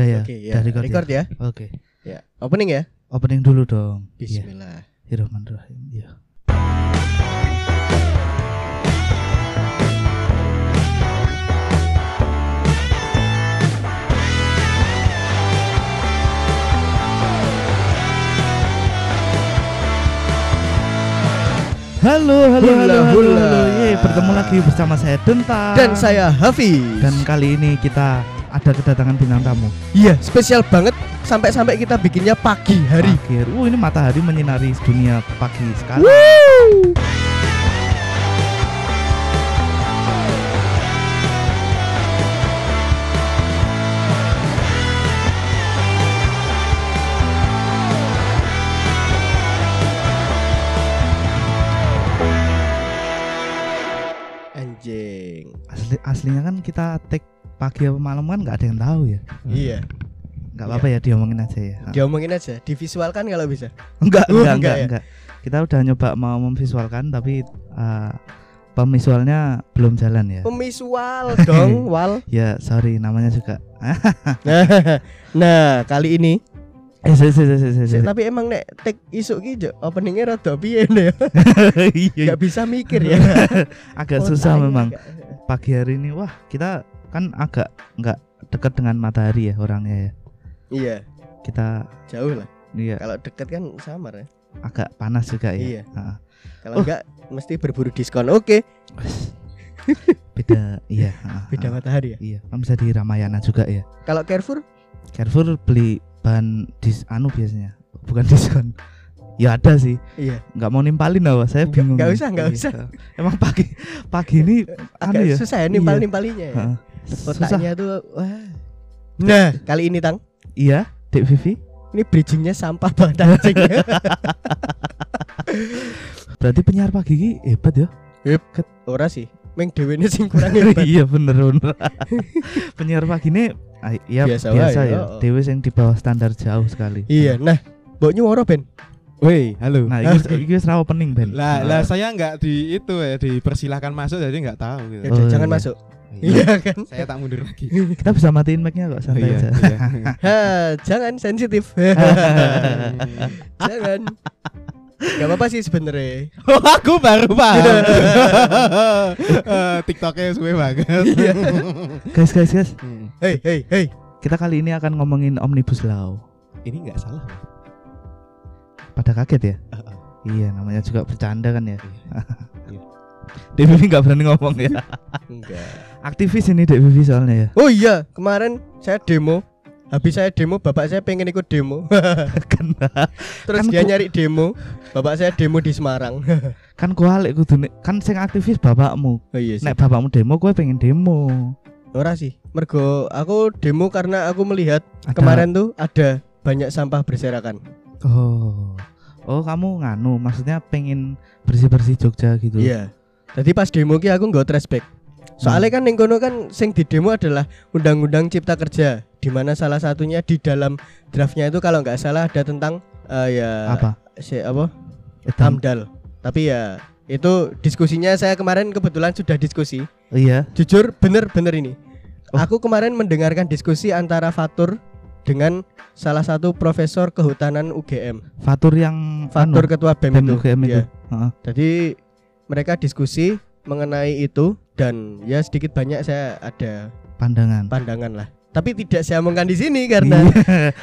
Udah ya. Oke, ya. Udah record, Record ya. Oke. Ya. Opening ya. Opening dulu dong. Bismillah. Bismillahirrahmanirrahim. Iya. Halo, halo, Hula, halo, halo, hula. halo. Yeay, bertemu lagi bersama saya Denta. Dan saya Hafiz. dan kali ini kita ada kedatangan bintang tamu. iya, spesial banget sampai-sampai kita bikinnya pagi hari. Akhir. Uh, ini matahari menyinari dunia pagi sekali. Woo! Anjing. Asli, aslinya kan kita take pagi apa malam kan nggak ada yang tahu ya. Iya. Nggak apa-apa ya diomongin aja ya. Diomongin aja, divisualkan kalau bisa. Enggak, Oh, enggak, enggak enggak, ya? enggak. Kita udah nyoba mau memvisualkan tapi uh, pemvisualnya belum jalan ya. Pemisual dong, Wal. Ya, sorry namanya juga. nah, kali ini eh, se, se, se, se. Sik, tapi emang nek tek isuk ki Jo, openingnya rada piye ya. Iya, Gak bisa mikir ya. agak Oh, susah memang. Pagi hari ini wah, kita kan agak nggak dekat dengan matahari ya orangnya ya. Iya, Kita jauh lah. iya Kalau deket kan samar ya. agak panas juga ya. Iya. Ah, Kalau Oh. enggak mesti berburu diskon. Oke, beda iya. beda ah. matahari ya. Iya, kan bisa di Ramayana juga ya. Kalau Carrefour Carrefour beli bahan dis anu biasanya, bukan diskon. Ya ada sih, iya, nggak mau nimpalin apa, saya bingung. nggak usah, nggak Iya. usah. Emang pagi pagi ini anu ya. susah ya nimpal-nimpalinya ya. Otaknya tuh wah. Nah, kali ini Tang, Iya, Dek Vivi. ini bridgingnya sampah banget anjing. Berarti penyiar pagi ini hebat ya. Ora sih, meng dhewe sing kurang hebat. iya bener bener. penyiar pagi ini ya Biasa biasa, ya. oh. Dewi yang di bawah standar jauh sekali. Iya, nah, mbok nyuwara Ben. Woi, halo. Nah, ini ini wis ra opening Ben. lah, Nah, lah saya nggak di itu ya dipersilahkan masuk jadi nggak tahu gitu. Ya Oh, jangan iya. masuk. Iya. Iya kan? Saya tak mundur lagi. kita bisa matiin mic-nya kok Oh, santai iya, aja. iya. Ha, jangan sensitif. jangan. Gak apa-apa sih sebenarnya. oh, aku baru paham. Eh, TikToknya suwe banget. Guys, guys, guys. Hmm. Hei, hei, hei. Kita kali ini akan ngomongin Omnibus Law. Ini nggak salah. Pada kaget ya? Heeh. Iya, namanya juga bercanda kan ya. Iya. Dek Vivi nggak berani ngomong ya. Enggak. Aktivis ini Dek Vivi soalnya ya. Oh iya, kemarin saya demo. Habis saya demo, bapak saya pengen ikut demo. Kena. Terus Kan dia ku- nyari demo. Bapak saya demo di Semarang. Kan kualik kudu kan sing aktivis bapakmu. oh iya sih. Nek bapakmu demo, gue pengen demo. Ora sih. Mergo aku demo karena aku melihat Ada- kemarin tuh ada banyak sampah berserakan. Oh. Oh, kamu nganu, maksudnya pengen bersih-bersih Jogja gitu. Iya. Jadi pas demo ki aku nggak respect. Soalnya kan ning kono kan sing di demo adalah Undang-Undang Cipta Kerja, di mana salah satunya di dalam draftnya itu kalau nggak salah ada tentang eh, ya Apa? si apa Etam. AMDAL. Tapi ya itu diskusinya saya kemarin kebetulan sudah diskusi. Iya. Jujur bener-bener ini. Oh. Aku kemarin mendengarkan diskusi antara Fatur dengan salah satu profesor kehutanan UGM. Fatur yang Fatur anu, ketua BEM, BEM itu. UGM itu. Iya. Heeh. Jadi mereka diskusi mengenai itu dan ya sedikit banyak saya ada pandangan. pandangan lah. Tapi tidak saya omongkan di sini karena Iya.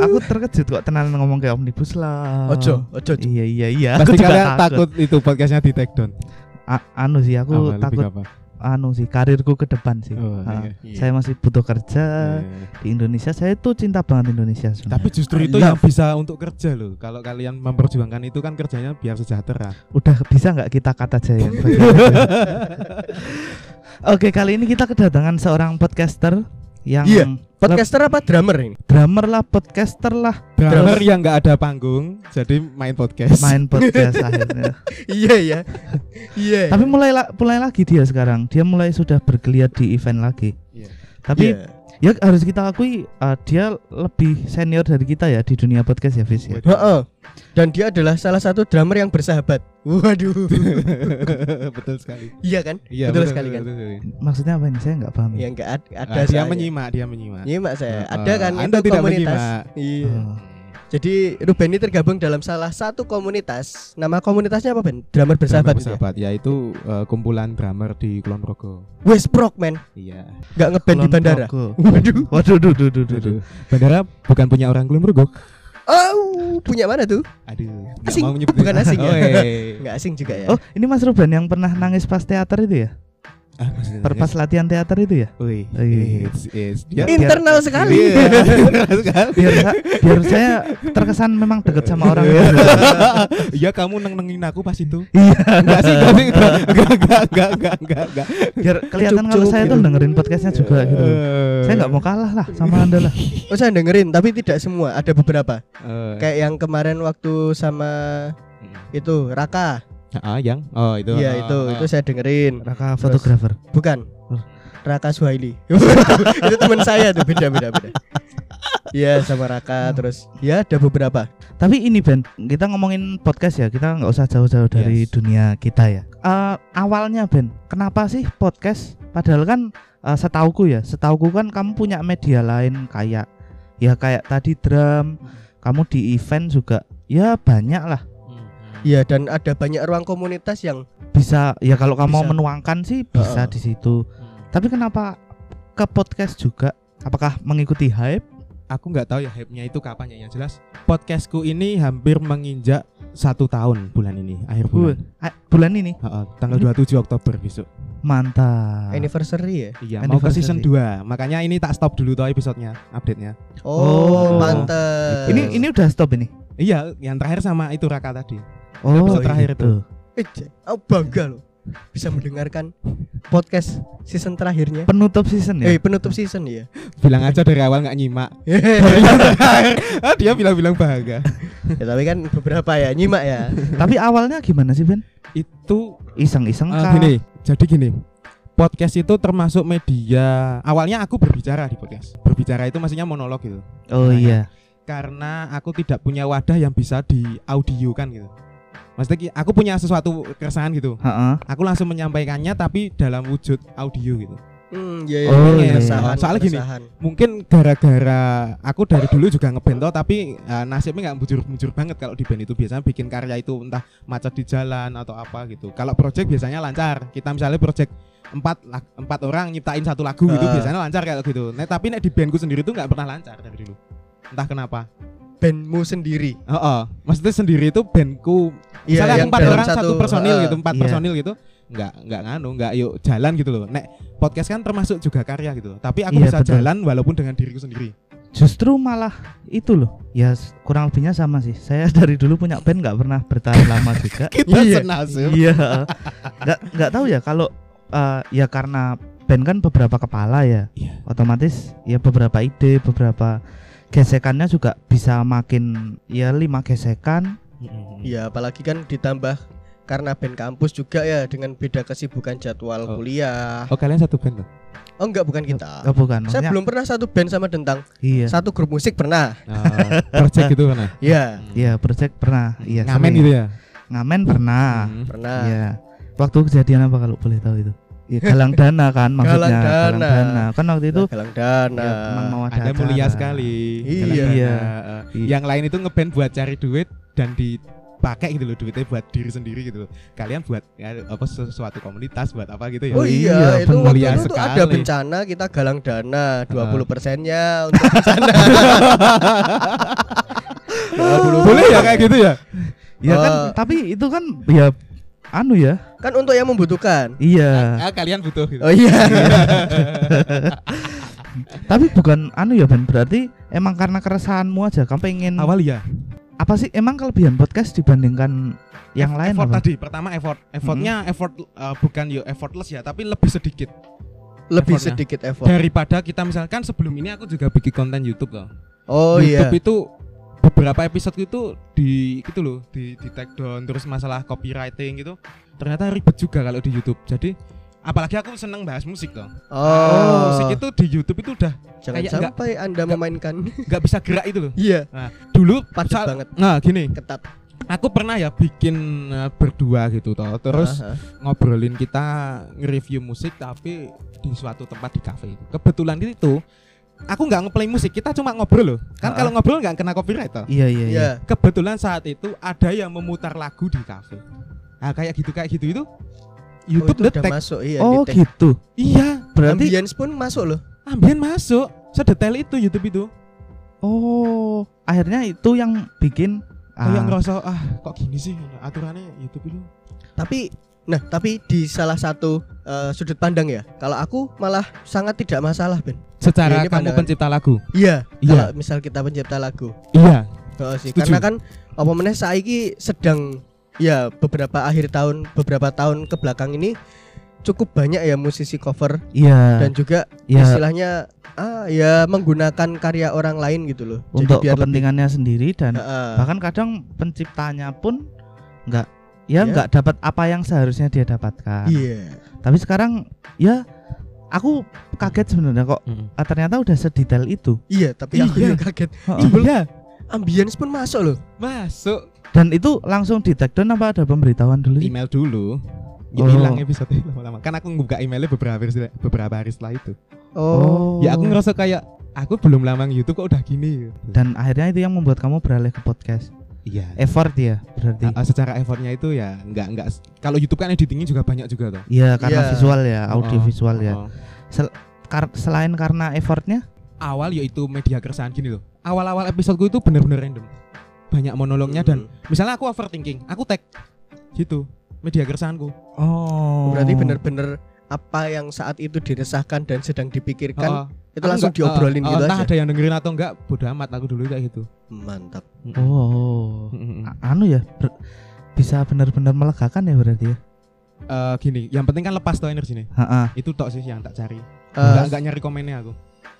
Aku terkejut kok tenan ngomong kayak omnibus lah. ojo, ojo. ojo. Iya iya iya. Pasti kalian takut itu podcastnya di take down. A- anu sih aku Apa, takut apa? Anu sih karirku ke depan sih. Oh, Ah, iya. Iya. Saya masih butuh kerja Iya. di Indonesia. Saya tuh cinta banget Indonesia Tapi sebenarnya. justru I itu love. yang bisa untuk kerja loh. Kalau kalian memperjuangkan itu kan kerjanya biar sejahtera. Udah bisa nggak kita kata aja itu? Oke, kali ini kita kedatangan seorang podcaster yang Iya. Podcaster apa drummer ini? drummer lah, podcaster lah, Drummer yang nggak ada panggung, jadi main podcast. main podcast akhirnya. iya ya. Iya. Tapi mulai la- mulai lagi dia sekarang. Dia mulai sudah bergeliat di event lagi. Iya. Tapi Iya. Ya harus kita akui uh, dia lebih senior dari kita ya di dunia podcast ya Fis ya. Heeh. Dan dia adalah salah satu drummer yang bersahabat. Waduh. betul sekali. iya kan? Iya, betul, sekali kan. betul sekali. Maksudnya apa ini? Saya nggak paham. Ya enggak ad- ada Ah, dia menyimak, dia menyimak. Nyimak saya. Heeh. Ada kan Anda itu tidak komunitas. menyimak. Iya. Oh. Jadi Ruben ini tergabung dalam salah satu komunitas. Nama komunitasnya apa Ben? Drummer bersahabat. Drummer itu ya? bersahabat, yaitu eh, kumpulan drummer di Kulon Progo. West Prok man. Iya. Enggak ngeband di bandara. Waduh. Waduh, duh, duh, duh, duh. Bandara bukan punya orang Kulon Progo. Oh, punya mana tuh? Aduh, Asing. mau nyebutin. Bukan asing ya? Oh, eh. Enggak asing juga ya. Oh, ini Mas Ruben yang pernah nangis pas teater itu ya? Ah, maksudnya Per pas latihan teater itu ya? Wih, Iya. it's, it's, Ya, dia- Internal sekali. Iya, internal sekali. Biar biar saya terkesan memang deket sama orang ya. Iya, kamu neng-nengin aku pas itu. Iya. Enggak sih, enggak sih, enggak, enggak, enggak, enggak, enggak, enggak. Biar kelihatan kalau Cup-cup saya tuh dengerin podcastnya juga gitu. Saya nggak mau kalah lah sama anda lah. Oh, saya dengerin tapi tidak semua, ada beberapa. Eh, Kayak yang kemarin waktu sama itu Raka. Ah, yang oh itu. Iya, ah, itu ah. itu saya dengerin. Raka fotografer. Bukan. Oh. Raka Suhaili. itu teman saya tuh beda beda beda. Iya sama Raka terus ya ada beberapa. Tapi ini Ben, kita ngomongin podcast ya, kita nggak usah jauh-jauh dari Yes. dunia kita ya. Eh, awalnya Ben, kenapa sih podcast? Padahal kan eh, setauku ya, setauku kan kamu punya media lain kayak ya kayak tadi drum, kamu di event juga ya banyak lah. Iya dan ada banyak ruang komunitas yang Bisa ya kalau kamu mau Bisa. menuangkan sih bisa Heeh. di situ. Tapi kenapa ke podcast juga? Apakah mengikuti hype? Aku nggak tahu ya hype-nya itu kapan ya. Yang jelas podcastku ini hampir menginjak satu tahun bulan ini, akhir bulan. ah, bulan ini Heeh, tanggal 27 Oktober besok. mantap. anniversary ya. Iya, mau ke season Anniversary. 2. Makanya ini tak stop dulu tuh episodenya, update-nya. Oh, Oh. pantes. Ini ini udah stop ini. Iya, yang terakhir sama itu Raka tadi. Oh, Episode terakhir itu. Eh, aku bangga loh bisa mendengarkan podcast season terakhirnya. Penutup season ya. Eh penutup season ya. Bilang aja dari awal nggak nyimak. ah, dia bilang-bilang bahagia. ya tapi kan beberapa ya nyimak ya. Tapi awalnya gimana sih Ben? Itu Iseng-iseng kah? gini, jadi gini. Podcast itu termasuk media. Awalnya aku berbicara di podcast. Berbicara itu maksudnya monolog gitu. Oh Nah, iya. Karena aku tidak punya wadah yang bisa di audio kan gitu. Maksudnya aku punya sesuatu keresahan gitu. Heeh. Aku langsung menyampaikannya tapi dalam wujud audio gitu. Hmm, ya, ya, Oh, ya, iya. keresahan, Soalnya gini. keresahan. mungkin gara-gara aku dari dulu juga ngeband toh, tapi eh, nasibnya nggak bujur-bujur banget kalau di band itu biasanya bikin karya itu entah macet di jalan atau apa gitu kalau project biasanya lancar kita misalnya project empat empat orang nyiptain satu lagu gitu Ah. biasanya lancar kayak gitu nah tapi nek di bandku sendiri tuh nggak pernah lancar dari dulu entah kenapa bandmu sendiri. oh, oh. maksudnya sendiri itu bandku Iya, misalnya yang empat orang satu, personil eh, gitu empat iya. personil gitu nggak nggak nganu nggak yuk jalan gitu loh nek podcast kan termasuk juga karya gitu tapi aku Iya, bisa betul. jalan walaupun dengan diriku sendiri Justru malah itu loh. Ya kurang lebihnya sama sih. Saya dari dulu punya band nggak pernah bertahan lama juga. kita Iya. senasib Iya. Nggak nggak tahu ya kalau eh, ya karena band kan beberapa kepala ya. Iya. Otomatis ya beberapa ide, beberapa gesekannya juga bisa makin ya lima gesekan. Iya, apalagi kan ditambah karena band kampus juga ya dengan beda kesibukan jadwal Oh. kuliah. Oh kalian satu band loh? Oh enggak bukan kita. Oh, bukan. Saya maksudnya- belum pernah satu band sama Dentang. Iya. Satu grup musik pernah. Ah, project gitu kan ya? Iya, Iya, project pernah. Iya. Ngamen gitu ya? Ngamen pernah. Hmm. pernah. Iya. Waktu kejadian apa kalau boleh tahu itu? Ya, galang dana kan maksudnya. Galang dana. Kan waktu itu Galang dana. ya, emang mau ada Anda mulia acara. sekali. Iya. Galang dana. Iya. Eh, Iya. Yang lain itu ngeband buat cari duit dan dipakai gitu loh duitnya buat diri sendiri gitu loh. Kalian buat ya, apa sesuatu komunitas buat apa gitu ya? Oh Oh iya, iya, itu bener. waktu Mulia itu tuh ada sekali. bencana kita galang dana 20 Ah. persennya untuk bencana. 20 Boleh ya kayak gitu ya? Ya kan Oh. tapi itu kan ya anu ya. Kan untuk yang membutuhkan. Iya. Ah, kalian butuh gitu. Oh iya. Tapi bukan anu ya Ben, berarti emang karena keresahanmu aja kamu pengen Awal ya. apa sih emang kelebihan podcast dibandingkan yang Eff- lain effort apa? tadi pertama effort effortnya effort eh, bukan yo effortless ya tapi lebih sedikit Lebih Effortnya. sedikit effort. daripada kita misalkan sebelum ini aku juga bikin konten YouTube loh Oh iya. YouTube itu beberapa episode itu di gitu loh di di take down terus masalah copywriting gitu ternyata ribet juga kalau di YouTube jadi apalagi aku seneng bahas musik dong. Oh, Musik itu di YouTube itu udah jangan kayak sampai Anda memainkan. nggak bisa gerak itu loh. Iya, Nah, dulu saat- banget, Nah, gini, ketat. aku pernah ya bikin eh, berdua gitu toh. Terus Aha. ngobrolin kita nge-review musik tapi di suatu tempat di cafe itu. Kebetulan itu aku nggak ngeplay musik, kita cuma ngobrol loh. Kan kalau ngobrol nggak kena copyright toh. Iya iya iya. Iya. Kebetulan saat itu ada yang memutar lagu di cafe. Nah, kayak gitu kayak gitu itu YouTube oh, itu detek. masuk iya Oh detect. gitu. Iya, Berarti Ambience pun masuk loh. ambien masuk. Sedetail itu YouTube itu. oh akhirnya itu yang bikin Kayak ah, ngerasa ah kok gini sih aturannya YouTube itu. Tapi nah, tapi di salah satu eh, sudut pandang ya. Kalau aku malah sangat tidak masalah, Ben. Secara Ini kamu pandangan. pencipta lagu. Iya, Iya. kalau misal kita pencipta lagu. Iya. Oh, sih. Setuju. Karena kan apa meneh saiki sedang ya beberapa akhir tahun, beberapa tahun ke belakang ini cukup banyak ya musisi cover iya dan juga iya istilahnya ah ya menggunakan karya orang lain gitu loh. untuk biar lebih- kepentingannya sendiri dan Heeh. bahkan kadang penciptanya pun nggak ya Iya. nggak dapat apa yang seharusnya dia dapatkan. Iya. Tapi sekarang ya aku kaget sebenarnya kok ah, ternyata udah sedetail itu. Iya, tapi aku Iya. juga kaget. Heeh. Iya. Ambience pun masuk loh. Masuk Dan itu langsung di take down apa ada pemberitahuan dulu sih? email dulu. Ya Oh. hilang episode lama-lama. Kan aku ngebuka emailnya beberapa hari setelah- beberapa hari setelah itu. Oh. Ya aku ngerasa kayak aku belum lama YouTube kok udah gini. Dan akhirnya itu yang membuat kamu beralih ke podcast. Iya. Effort ya berarti. Uh, secara effortnya itu ya nggak nggak kalau YouTube kan editingnya juga banyak juga toh. Iya karena Iya. visual ya, audio Oh, visual ya. oh. Kar- selain karena effortnya, Awal yaitu media keresahan gini loh. Awal-awal episodeku itu bener-bener random. Banyak monolognya dan misalnya aku overthinking, aku tag gitu media keresahanku. oh. Berarti bener-bener apa yang saat itu diresahkan dan sedang dipikirkan Oh, itu aku langsung nggak- diobrolin oh, oh, gitu entah aja. ada yang dengerin atau enggak, bodo amat aku dulu kayak gitu. Mantap. Oh. Anu ya, ber- bisa benar-benar melegakan ya berarti ya. Eh, gini, yang penting kan lepas tuh energinya. Ha-ha. Itu tok sih yang tak cari. Eh, Enggak enggak nyari komennya aku.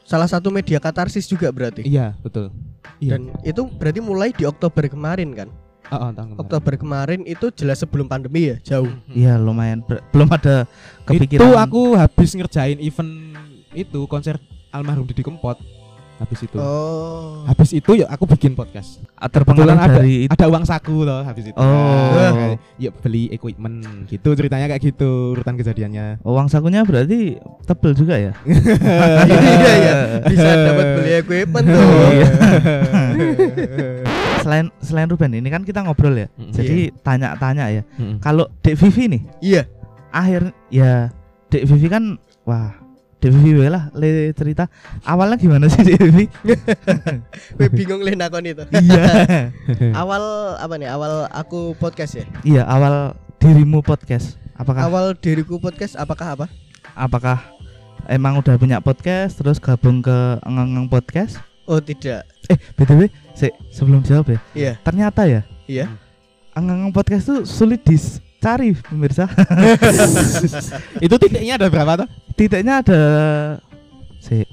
Salah satu media katarsis juga berarti. Iya, betul. Iya. Dan itu berarti mulai di Oktober kemarin kan. Oh, oh, kemarin. Oktober kemarin itu jelas sebelum pandemi ya, jauh. Mm-mm. Iya lumayan Ber- belum ada kepikiran. Itu aku habis ngerjain event itu konser almarhum Didi Kempot. Habis itu. Oh. Habis itu ya aku bikin podcast. Ah, terpengaruh ada dari itu. ada uang saku loh habis itu. Oh. Nah, kayak, ya beli equipment gitu ceritanya kayak gitu urutan kejadiannya. Uang sakunya berarti tebel juga ya. Iya iya. Bisa dapat beli equipment tuh. Iya. selain selain Ruben ini kan kita ngobrol ya. Mm-mm. Jadi tanya-tanya ya. Mm-mm. Kalau Dek Vivi nih Iya. akhir ya Dek Vivi kan wah Wae lah le cerita awalnya gimana sih Dek Vivi? Gue bingung leh nakon itu. iya. Awal apa nih? Awal aku podcast ya. iya awal dirimu podcast. Apakah Awal diriku podcast apakah apa? apakah emang udah punya podcast terus gabung ke Engeng Podcast? Oh tidak. Eh, BTW, se sebelum jawab ya. Iya. Ternyata ya, Iya. Engeng Podcast tuh sulit dicari pemirsa. itu titiknya ada berapa tuh? Titiknya ada se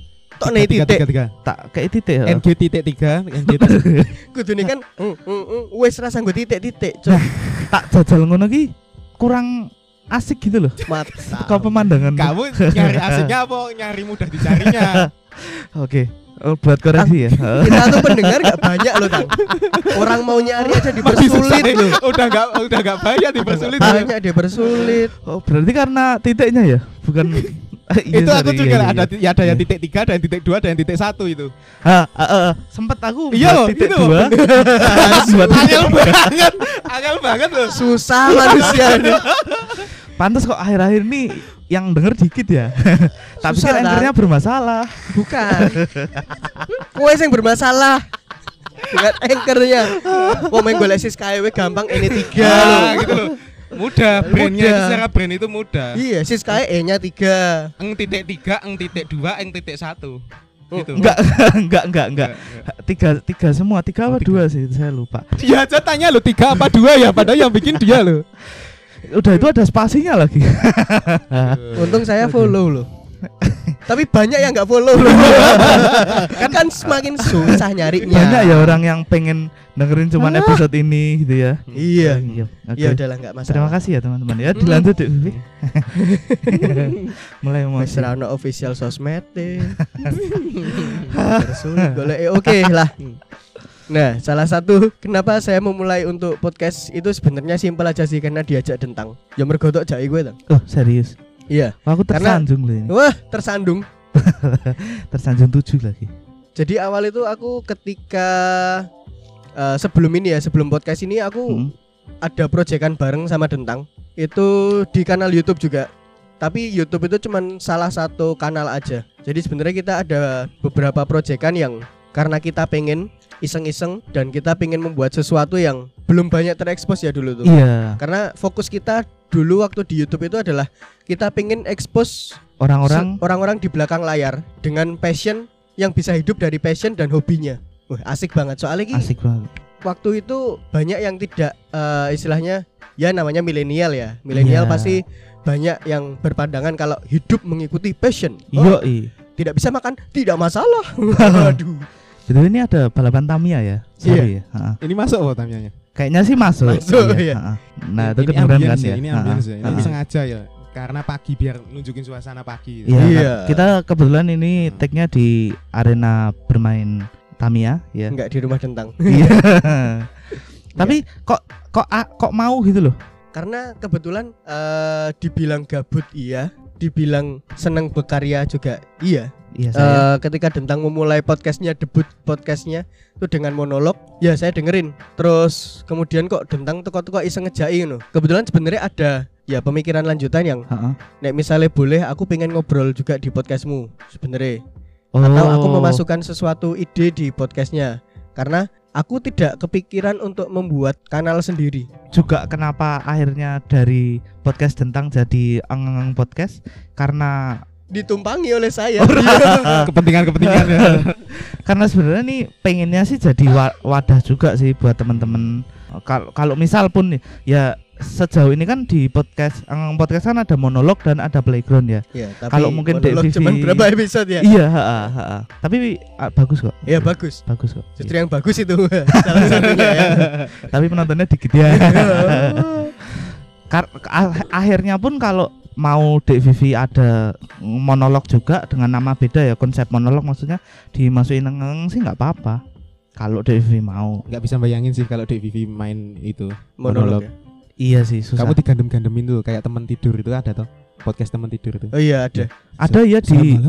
Tok nih titik. tak kayak titik ya. NG titik tiga, NG titik. Kudune kan mm, mm, mm, wes rasa gue titik-titik. Cuk. tak jajal ngono ki kurang asik gitu loh. Kau pemandangan. Kamu nyari asiknya apa nyari mudah dicarinya? Oke. Oh, buat koreksi ya. Kita tuh pendengar gak banyak loh Kang. Orang mau nyari aja dipersulit loh. Udah enggak udah enggak bayar dipersulit. Banyak dipersulit. Oh, berarti karena titiknya ya, bukan Iya, itu aku juga iya, ada iya. ya ada yang Iya. titik tiga, ada yang titik dua, ada yang titik satu itu. Ha, eh, eh, sempet aku Iya titik itu. dua. buat Angel banget, angel banget loh. Susah manusia ini. Pantes kok akhir-akhir ini yang denger dikit ya. Tapi kan anchornya bermasalah. Bukan. Kue yang bermasalah. Bukan anchornya. Mau main golek sis KW gampang ini tiga Ah, loh. gitu loh. Mudah, brandnya Mudah. itu secara brand itu mudah. Iya, sis KW E nya tiga. Eng titik tiga, eng titik dua, eng titik satu. Gitu. Enggak, enggak, enggak, enggak. Tiga, tiga semua, tiga Oh, apa tiga. dua sih, saya lupa. Dia aja tanya lo tiga apa dua ya, padahal yang bikin dia lo. Udah itu ada spasinya lagi. Untung saya follow loh. Tapi banyak yang nggak follow. kan kan semakin susah nyarinya. Banyak ya orang yang pengen dengerin cuman episode ini gitu ya. Iya. Iya. oke. Ya udahlah nggak masalah. Terima kasih ya teman-teman ya. Dilanjut Dek Vivi. Mulai Wis emosi. ra ono official sosmed. Terus golek e oke lah. Nah, salah satu kenapa saya memulai untuk podcast itu sebenarnya simpel aja sih karena diajak dentang. Ya mergo tok jake gue tang. Oh, serius. Iya. Wah, Aku Karena- tersanjung loh ini. Wah, tersandung. Tersanjung tujuh lagi. Jadi awal itu aku ketika eh, sebelum ini ya, sebelum podcast ini aku Hmm. ada proyekan bareng sama Dentang. Itu di kanal YouTube juga. Tapi YouTube itu cuman salah satu kanal aja. Jadi sebenarnya kita ada beberapa proyekan yang karena kita pengen iseng-iseng dan kita pengen membuat sesuatu yang belum banyak terekspos ya dulu tuh. Iya. Karena fokus kita dulu waktu di YouTube itu adalah kita pengen expose Orang-orang orang-orang di belakang layar dengan passion yang bisa hidup dari passion dan hobinya. Wah, asik banget soalnya ki asik banget. waktu itu banyak yang tidak eh, istilahnya ya namanya milenial ya. Milenial Iya. pasti banyak yang berpandangan kalau hidup mengikuti passion. Yo, Oh, tidak bisa makan tidak masalah. Aduh. Jadi ini ada balapan Tamiya ya. Sorry ya. Ha-ha. Ini masuk kok tamianya. Kayaknya sih masuk. Masuk, iya. ha-ha. Nah, itu ini kedengeran kan ambience ya. Ini ambience ya. Ini Ha-ha. sengaja ya. Karena pagi biar nunjukin suasana pagi. Iya. Iya. kan. Kita kebetulan ini tag-nya di arena bermain Tamiya ya. Enggak di rumah tentang. Iya. Tapi kok kok kok mau gitu loh. Karena kebetulan eh, dibilang gabut iya, dibilang seneng berkarya juga iya. Iya saya. Eh, ketika Dentang memulai podcastnya debut podcastnya itu dengan monolog ya saya dengerin terus kemudian kok Dentang teko-teko iseng ngejai no kebetulan sebenarnya ada ya pemikiran lanjutan yang Ha-ha. nek misalnya boleh aku pengen ngobrol juga di podcastmu sebenarnya Oh. atau aku memasukkan sesuatu ide di podcastnya karena aku tidak kepikiran untuk membuat kanal sendiri juga kenapa akhirnya dari podcast tentang jadi angeng podcast karena ditumpangi oleh saya. Kepentingan-kepentingan ya. karena sebenarnya nih pengennya sih jadi wa- wadah juga sih buat teman-teman kalau kalau misal pun nih, ya sejauh ini kan di podcast angeng podcast kan ada monolog dan ada playground ya. Ya, tapi Kalau mungkin Dek monolog Vivi- cuman berapa episode ya? Iya ha-ha, ha-ha. tapi ah, bagus kok. Ya bagus. Bagus kok. Justru yang bagus itu salah satunya ya. Tapi penontonnya dikit ya. Kar- akhirnya pun kalau mau Dek Vivi ada monolog juga dengan nama beda ya konsep monolog maksudnya dimasukin ngeng sih nggak apa-apa kalau Dek Vivi mau Nggak bisa bayangin sih kalau Dek Vivi main itu. monolog ya. iya sih susah Kamu digandem-gandemin tuh kayak teman tidur itu ada toh. Podcast teman tidur itu. Oh iya ada. ada ya di.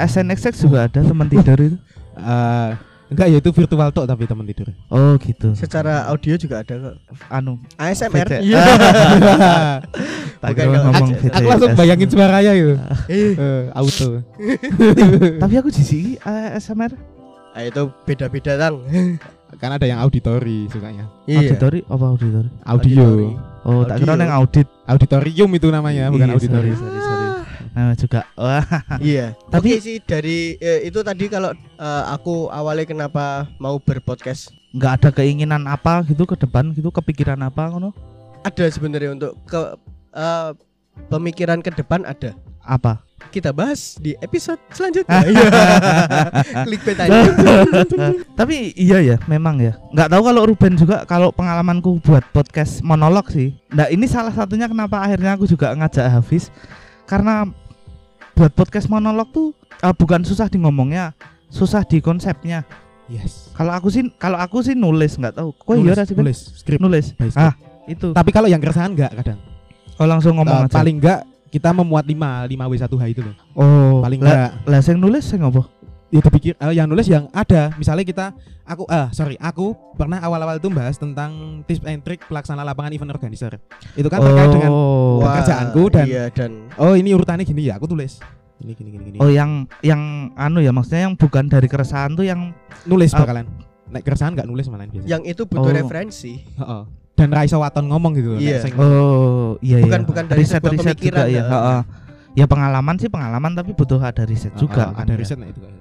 SNXX juga ada teman tidur itu Eh, enggak ya itu virtual talk tapi teman tidur. oh gitu Secara audio juga ada kok. anu ASMR. Iya. Bukan ngomong Aku- VCS. Aku langsung bayangin suaranya itu. Eh, Eh, auto. tapi aku sini ASMR ah, itu beda-beda tang. Kan ada yang auditori sukanya. Iya. auditori apa auditori Audio. oh tak kira Audio. yang audit Auditorium itu namanya, bukan Iya, auditori. sorry, sorry, sorry. Nah, juga wah Iya. Tapi- Tapi sih dari eh, itu tadi kalau eh, aku awalnya kenapa mau berpodcast nggak ada keinginan apa gitu ke depan gitu kepikiran apa ngono ada sebenarnya untuk ke eh, pemikiran ke depan ada. apa Kita bahas di episode selanjutnya. Iya. Clickbait aja. tapi iya ya memang ya nggak tahu kalau Ruben juga kalau pengalamanku buat podcast monolog sih nah ini salah satunya kenapa akhirnya aku juga ngajak Hafiz karena buat podcast monolog tuh eh, bukan susah di ngomongnya susah di konsepnya Yes. kalau aku sih kalau aku sih nulis nggak tahu kok iya sih, nulis skrip. nulis script. ah itu Tapi kalau yang keresahan enggak kadang. oh langsung ngomong Eh, aja paling enggak kita memuat 5 5 W1H itu loh. oh Paling enggak lah sing nulis sing apa ya kepikir eh, yang nulis yang ada. Misalnya kita aku ah sorry, aku pernah awal-awal itu bahas tentang tips and trick pelaksana lapangan event organizer. Itu kan terkait dengan Oh. Wah, pekerjaanku dan- iya dan oh ini urutannya gini ya, aku tulis. Ini gini gini gini. Oh yang yang anu ya maksudnya yang bukan dari keresahan tuh yang nulis Ah. bakalan. Naik keresahan enggak nulis malahan biasanya. yang itu butuh Oh. referensi. Heeh. Dan Raisa Waton ngomong gitu. Iya. nek sing- oh iya Bukan- iya. bukan dari riset riset pemikiran, juga ya. ya. heeh. Ya pengalaman sih pengalaman tapi butuh ada riset juga kan ada ya. riset nah itu kayak.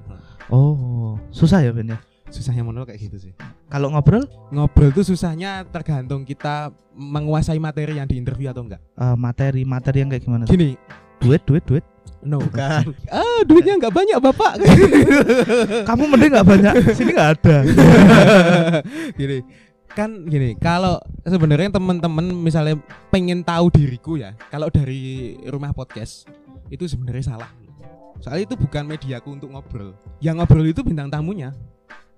Oh, susah ya Ben ya. Susahnya monolog kayak gitu sih. Kalau ngobrol Ngobrol tuh susahnya tergantung kita menguasai materi yang diinterview atau enggak. eh, materi materi yang kayak gimana? tuh? Gini, Duit duit duit. No. Bukan. Ah, duitnya nggak banyak bapak. Kamu mending nggak banyak, sini nggak ada. gini, kan gini, kalau sebenarnya teman-teman misalnya pengen tahu diriku ya, kalau dari rumah podcast itu sebenarnya salah. Soalnya itu bukan mediaku untuk ngobrol. Yang ngobrol itu bintang tamunya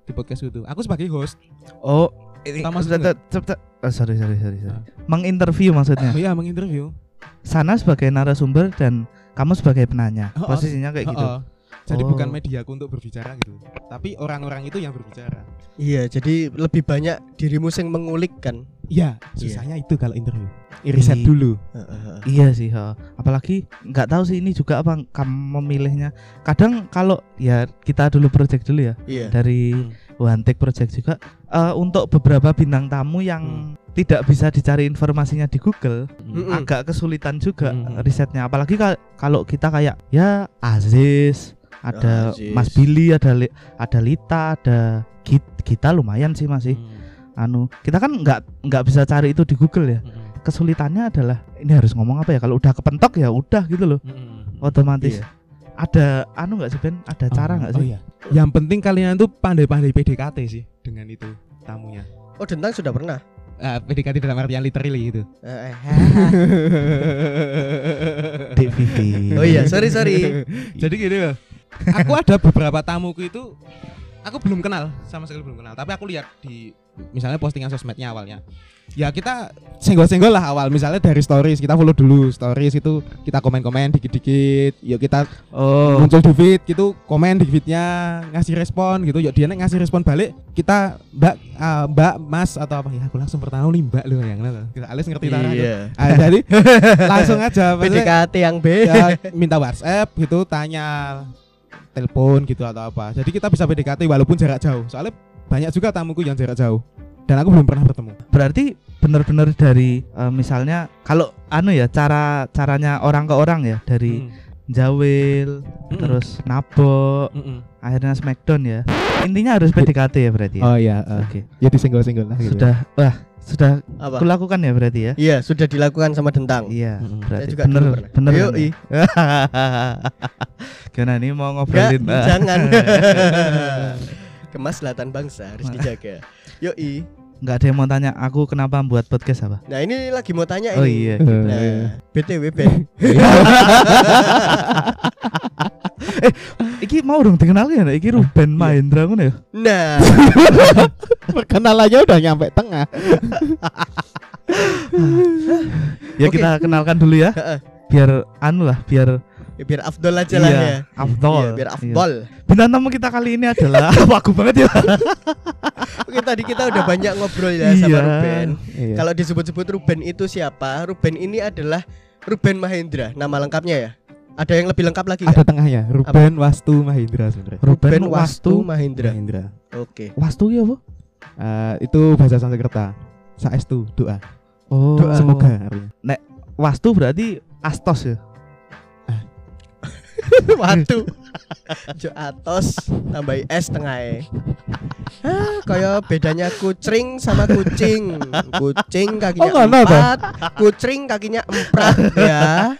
di podcast itu. Aku sebagai host. Oh, ini tet- tet- oh, sorry sorry sorry sorry. Menginterview maksudnya. Oh iya, menginterview. Sana sebagai narasumber dan kamu sebagai penanya. Oh, oh. Posisinya kayak gitu. Oh, oh. Jadi Oh. bukan mediaku untuk berbicara gitu. Tapi orang-orang itu yang berbicara. Iya, jadi lebih banyak dirimu yang mengulik kan. Iya, Iya. susahnya itu kalau interview. Riset Iya. dulu. Heeh. Iya sih, ha. apalagi nggak tahu sih ini juga apa kamu memilihnya. Kadang kalau ya kita dulu project dulu ya Iya. dari Hmm. One Take Project juga eh, untuk beberapa bintang tamu yang tidak bisa dicari informasinya di Google Mm-mm. agak kesulitan juga Hmm. risetnya. Apalagi ka- kalau kita kayak ya Aziz, ada Aziz. Mas Billy, ada Li- ada Lita, ada Git- kita lumayan sih masih. Hmm. Anu kita kan nggak nggak bisa cari itu di Google ya. Hmm. Kesulitannya adalah ini harus ngomong apa ya? Kalau udah kepentok ya udah gitu loh. Hmm. otomatis Iya. ada anu nggak sih Ben ada cara nggak Oh sih iya. Yang penting kalian tuh pandai-pandai PDKT sih dengan itu tamunya. Oh, Dentang sudah pernah. Ah, PDKT dalam artian literally gitu. Eh, eh, Vivi Oh iya, sorry sorry. Jadi gini loh. Aku ada beberapa tamuku itu aku belum kenal, sama sekali belum kenal. Tapi aku lihat di misalnya postingan sosmednya awalnya. Ya kita senggol-senggol lah awal. Misalnya dari stories kita follow dulu stories itu kita komen-komen dikit-dikit. Yuk kita oh muncul di feed gitu komen di feednya ngasih respon gitu yuk dia ngasih respon balik kita mbak ah, mbak mas atau apa ya aku langsung pertama nih mbak lu yang kita alis ngerti tara gitu. Iya. Ah, jadi langsung aja PDKT yang B. ya, minta WhatsApp gitu tanya telepon gitu atau apa jadi kita bisa PDKT walaupun jarak jauh soalnya banyak juga tamuku yang jarak jauh dan aku belum pernah bertemu berarti benar-benar dari eh, misalnya kalau anu ya cara caranya orang ke orang ya dari Mm. jawil Mm-mm. terus nabok Mm-mm. akhirnya smackdown ya intinya harus PDKT ya berarti ya oh iya eh. oke ya disenggol-senggol lah gitu. sudah wah sudah Apa? kulakukan ya berarti ya Iya, sudah dilakukan sama Dentang. iya Mm-mm. berarti Saya juga bener bener Ayo, kan ya? i. gimana nih mau ngobrolin ah. jangan. Kemaslahatan bangsa harus dijaga. Yoi. nggak ada yang mau tanya aku kenapa buat podcast apa Nah, ini lagi mau tanya oh ini. iya Nah, BTW Ben. Iki mau dong dikenal ya, iki Ruben Mahendra ngono ya. Nah, perkenalannya udah nyampe tengah Ya Oke. kita kenalkan dulu ya. Heeh. Biar anu lah, biar ya biar Afdol aja lah iya, ya. Afdol. Iya, biar Iya. Afdol. Bintang tamu kita kali ini adalah bagus banget ya. Oke, tadi kita udah banyak ngobrol ya sama Iya. Ruben. Iya. Kalau disebut-sebut Ruben itu siapa? Ruben ini adalah Ruben Mahendra. Nama lengkapnya ya? Ada yang lebih lengkap lagi ada nggak? tengahnya Ruben Wastu Mahindra sebenarnya Ruben Wastu Wastu. Mahendra. Mahindra Oke. Wastu ya, Bu? Eh, itu bahasa Sanskerta saestu doa Oh. semoga artinya Wastu berarti Astos ya. Watu. Jo atos tambahi es tengah e. Ah, kayak bedanya kucing sama kucing. Kucing kakinya Oh, empat, kucing kakinya empat ya.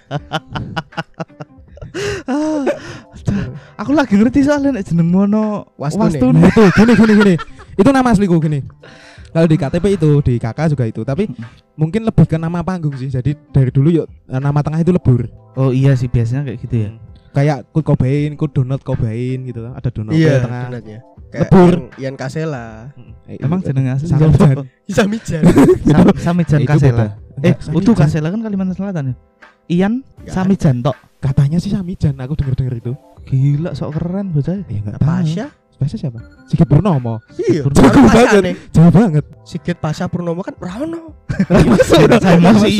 Aku lagi ngerti soalnya nek jeneng mono Wastu itu gini gini gini itu nama asliku gini kalau di KTP itu di KK juga itu tapi mungkin lebih ke nama panggung sih jadi dari dulu yuk nama tengah itu lebur Oh iya sih biasanya kayak gitu ya. Kayak Kurt Cobain, Kurt Donald Cobain gitu ada Donald Iya, di tengah donatnya. Kayak Lebur. yang Ian Kasela. Eh, Emang itu- jenenge asli Samijan. siapa? Samijan. Sam- Samijan Kasela. Eh, Enggak, Utu Samijan. Kasela kan Kalimantan Selatan ya. Ian Samijan tok. katanya sih Samijan aku denger denger itu Gila sok keren bocah. ya nggak tahu Pasha? Pasha siapa Sigit Purnomo Iya, Pasha banget. jauh banget Sigit Pasha Purnomo kan Rano. Saya emosi.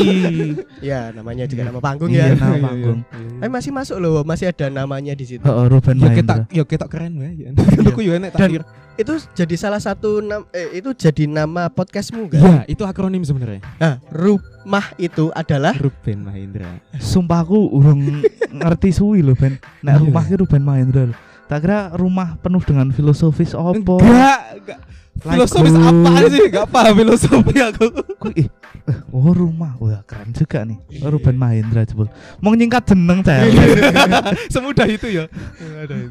Ya, namanya juga nama panggung Iya, ya. nama panggung. Eh masih masuk loh, masih ada namanya di situ. Oh, Ruben ya kita ya kita keren ya aku ya enek Dan- tak Itu jadi salah satu nam eh, itu jadi nama podcastmu kan? Iya, itu akronim sebenarnya. Nah, rumah itu adalah Ruben Mahendra. Sumpah aku urung ngerti suwi loh Ben. Nek Iya. rumah ki Ruben Mahendra. lho. Tak kira rumah penuh dengan filosofis opo. Enggak, enggak. Like Filosofis group. apa sih? Enggak paham filosofi aku. Ku- ih, eh, oh rumah, wah keren juga nih. Oh, Ruben Mahendra jebul. Mau nyingkat jeneng saya. Semudah itu ya.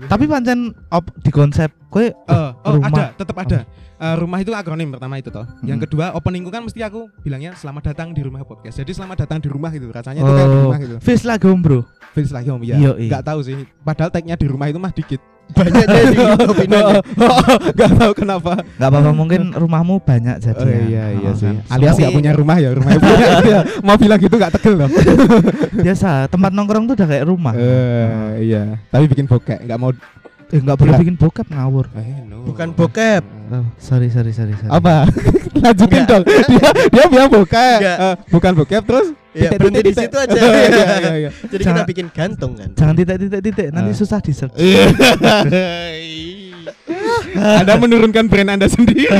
Tapi pancen op di konsep kowe Oh, oh rumah. ada, tetap ada. Eh, rumah itu akronim pertama itu toh. Yang Hmm. kedua openingku kan mesti aku bilangnya selamat datang di rumah podcast. Jadi selamat datang di rumah gitu. Rasanya itu kayak di Oh, rumah gitu. Face lagi om bro. Feels lagi om ya. Iya, iya. Enggak tahu sih. Padahal tagnya di rumah itu mah dikit. Banyak jadi opininya. Enggak tahu kenapa. Gak apa-apa mungkin rumahmu banyak jadi. Oh ya. iya iya Oh, sih. kan. Alias Tapi nggak punya rumah ya, rumahnya punya. Iya. Mau bilang gitu nggak tegel loh. biasa tempat nongkrong tuh udah kayak rumah. Eh iya. Tapi bikin bokek, nggak mau. Eh nggak boleh Enggak. bikin bokep ngawur. Eh, no. Bukan bokep. Oh, sorry sorry sorry sorry. Apa? Lanjutin dong. Dia dia bilang. Enggak. Eh, bukan bokep terus. Ya titik, berhenti titik, di situ aja. Iya, iya, iya. Jadi kita Jangan- bikin gantung kan. Jangan titik titik titik nanti Ah. susah di search. Anda menurunkan brand Anda sendiri.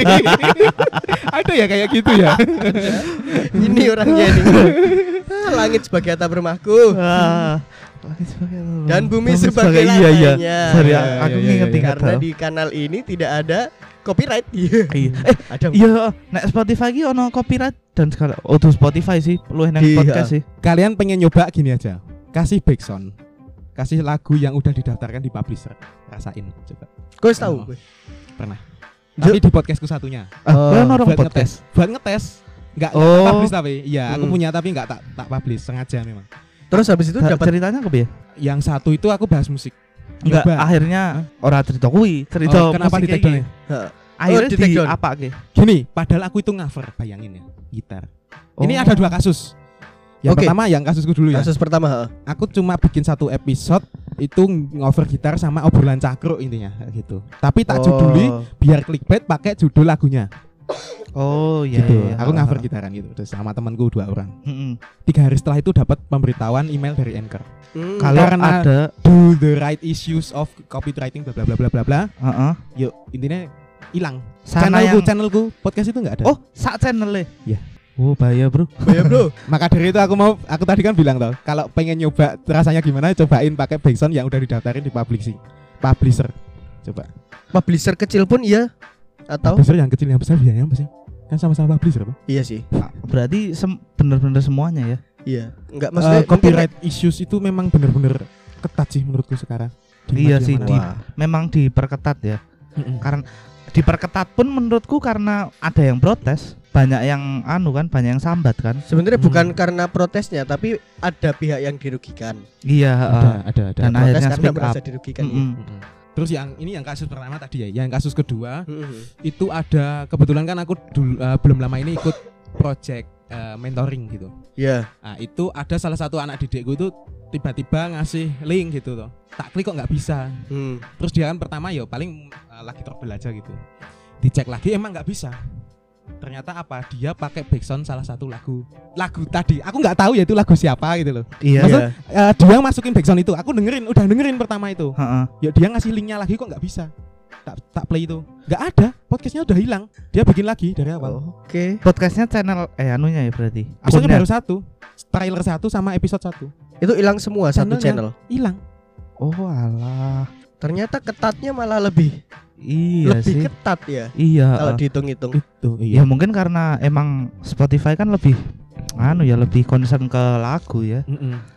Ada ya kayak gitu ya. Ini orangnya ini. Ah, Langit sebagai atap rumahku. Langit sebagai rumah. Dan bumi Bumi sebagai iya iya. lantainya. Sorry Iya, aku iya, nginget iya, inget Karena di kanal ini tidak ada copyright. Iya. Eh ada iya nek Spotify ki ono copyright dan segala. Oh tuh Spotify sih, lu nang Iya. podcast sih. Kalian pengen nyoba gini aja. Kasih backsound. Kasih lagu yang udah didaftarkan di publisher. Rasain coba. Kau tahu? Oh. gue? Pernah. Tapi di podcastku satunya. Ah, Oh, orang buat podcast. ngetes. Buat ngetes. Enggak Oh. publish tapi. Iya, aku Hmm. punya tapi enggak tak tak publish sengaja memang. Terus habis itu dapat ceritanya apa ya? Yang satu itu aku bahas musik. Enggak, Nyoba. akhirnya ora cerita kuwi, cerita Oh, kenapa di take ya? Heeh. Akhirnya Oh, di di, apa ke? Gini, padahal aku itu ngover, bayangin ya, gitar. Ini Oh. ada dua kasus. Yang Oke. pertama yang kasusku dulu ya. kasus pertama. heeh. Aku cuma bikin satu episode itu ngover gitar sama obrolan cakro intinya gitu. Tapi tak juduli Oh. biar clickbait pakai judul lagunya Oh iya. gitu. iya, Aku iya. ngover gitaran gitu terus sama temanku dua orang. Mm-mm. Tiga hari setelah itu dapat pemberitahuan email dari Anchor. Hmm. Kalau Karena- ada, Do the right issues of copywriting bla bla bla bla bla bla. heeh. Yuk, intinya hilang. Sana channelku, yang channelku podcast itu enggak ada. Oh, sak channel Iya. Oh, bahaya, Bro. ya bro. Maka dari itu aku mau aku tadi kan bilang toh, kalau pengen nyoba rasanya gimana cobain pakai backsound yang udah didaftarin di publishing. Publisher. Coba. Publisher kecil pun iya atau Publisher yang kecil yang besar biayanya apa sih? Kan sama-sama publisher apa? iya sih. Berarti sem- bener-bener semuanya ya. Iya. Enggak Eh, maksudnya mungkin copyright issues itu memang bener-bener ketat sih menurutku sekarang. Di Iya sih, di- Wah. Memang diperketat ya. Mm-mm. Karena diperketat pun menurutku karena ada yang protes, banyak yang anu kan, banyak yang sambat kan. Sebenarnya Hmm. bukan karena protesnya tapi ada pihak yang dirugikan. Iya, ada, heeh. ada, ada. Dan Protes akhirnya karena speak merasa up. dirugikan. Mm-mm. Mm-mm. Terus yang ini yang kasus pertama tadi ya, yang kasus kedua Mm-mm. itu ada kebetulan kan aku dulu eh, belum lama ini ikut project eh, mentoring gitu. Iya. Nah, itu ada salah satu anak didikku itu tiba-tiba ngasih link gitu loh. Tak klik kok nggak bisa. Hmm. Terus dia kan pertama ya paling uh, lagi trouble aja gitu. Dicek lagi emang nggak bisa. Ternyata apa? Dia pakai backsound salah satu lagu. Lagu tadi. Aku nggak tahu ya itu lagu siapa gitu loh. Iya. Maksud- Eh, dia masukin backsound itu. Aku dengerin, udah dengerin pertama itu. Heeh. Ya dia ngasih linknya lagi kok nggak bisa. Tak tak play itu. Nggak ada. Podcastnya udah hilang. Dia bikin lagi dari awal. Oke. Podcastnya channel eh anunya ya berarti. Akunnya. baru satu. Trailer satu sama episode satu. Itu hilang semua satu Channelnya. channel. Hilang. Oh alah. Ternyata ketatnya malah lebih Iya lebih sih. ketat ya Iya. kalau eh. dihitung-hitung. Itu Ya mungkin karena emang Spotify kan lebih anu ya lebih concern ke lagu ya.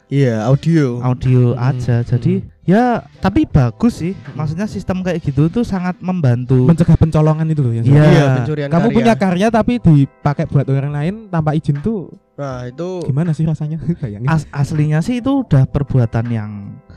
Iya, audio. Audio Hmm, aja. Jadi ya tapi bagus sih. Maksudnya sistem kayak gitu tuh sangat membantu. Mencegah pencolongan itu loh ya. Iya. Iya, pencurian Kamu karya. punya karya tapi dipakai buat orang lain tanpa izin tuh Nah, itu gimana sih rasanya? Bayangin. As- aslinya sih itu udah perbuatan yang